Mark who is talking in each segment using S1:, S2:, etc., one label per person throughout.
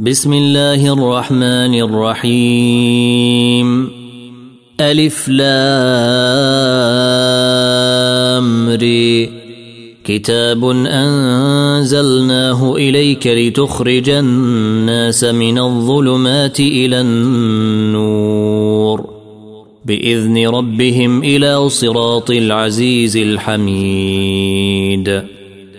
S1: بسم الله الرحمن الرحيم. ألف لامري كتاب أنزلناه إليك لتخرج الناس من الظلمات إلى النور. بإذن ربهم إلى صراط العزيز الحميد.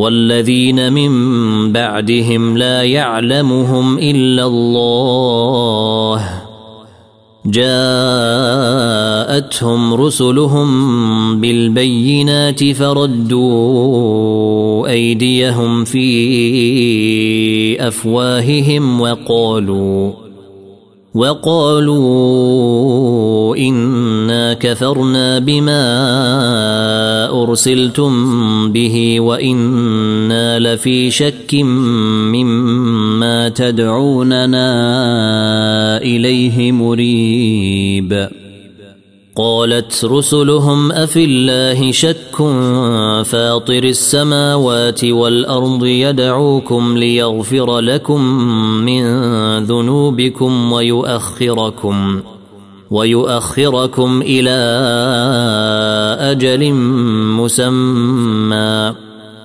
S1: والذين من بعدهم لا يعلمهم إلا الله. جاءتهم رسلهم بالبينات فردوا أيديهم في أفواههم وقالوا وقالوا إنا كفرنا بما أرسلتم به وإنا لفي شك مما تدعوننا إليه مريب. قالت رسلهم أفي الله شك فاطر السماوات والأرض يدعوكم ليغفر لكم من ذنوبكم ويؤخركم ويؤخركم إلى أجل مسمى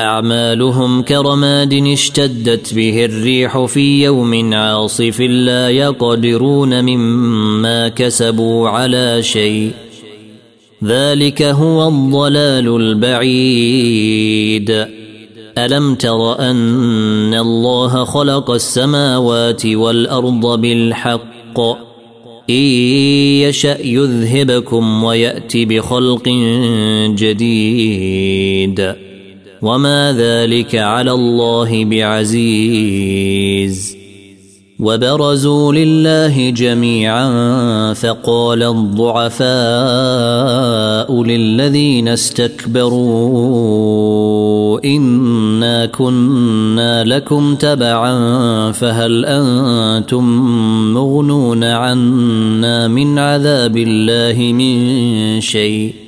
S1: أعمالهم كرماد اشتدت به الريح في يوم عاصف لا يقدرون مما كسبوا على شيء. ذلك هو الضلال البعيد. ألم تر أن الله خلق السماوات والأرض بالحق؟ إن يشأ يذهبكم ويأتي بخلق جديد. وما ذلك على الله بعزيز وبرزوا لله جميعا فقال الضعفاء للذين استكبروا انا كنا لكم تبعا فهل أنتم مغنون عنا من عذاب الله من شيء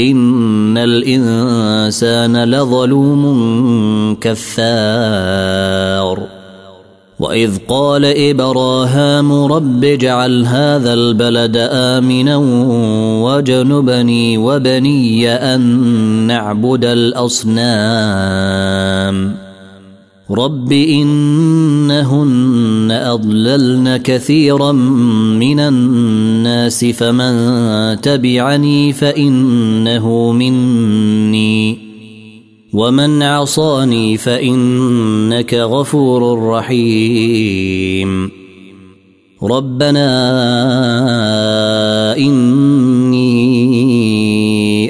S1: ان الانسان لظلوم كثار واذ قال ابراهام رب اجعل هذا البلد امنا وجنبني وبني ان نعبد الاصنام. رب انهن أضللن كثيرا من الناس فمن تبعني فإنه مني ومن عصاني فإنك غفور رحيم ربنا إني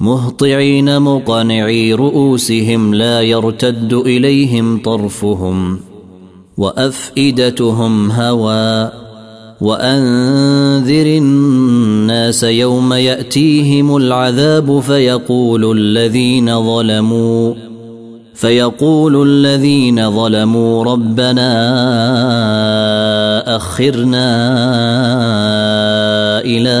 S1: مهطعين مقنعي رؤوسهم لا يرتد إليهم طرفهم وأفئدتهم هوى وأنذر الناس يوم يأتيهم العذاب فيقول الذين ظلموا فيقول الذين ظلموا ربنا أخرنا إلى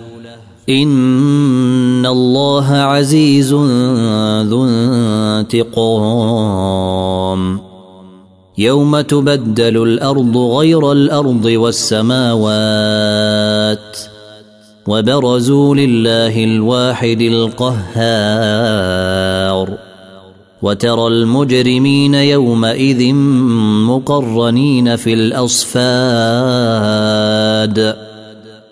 S1: ان الله عزيز ذو انتقام يوم تبدل الأرض غير الأرض والسماوات وبرزوا لله الواحد القهار وترى المجرمين يومئذ مقرنين في الاصفاد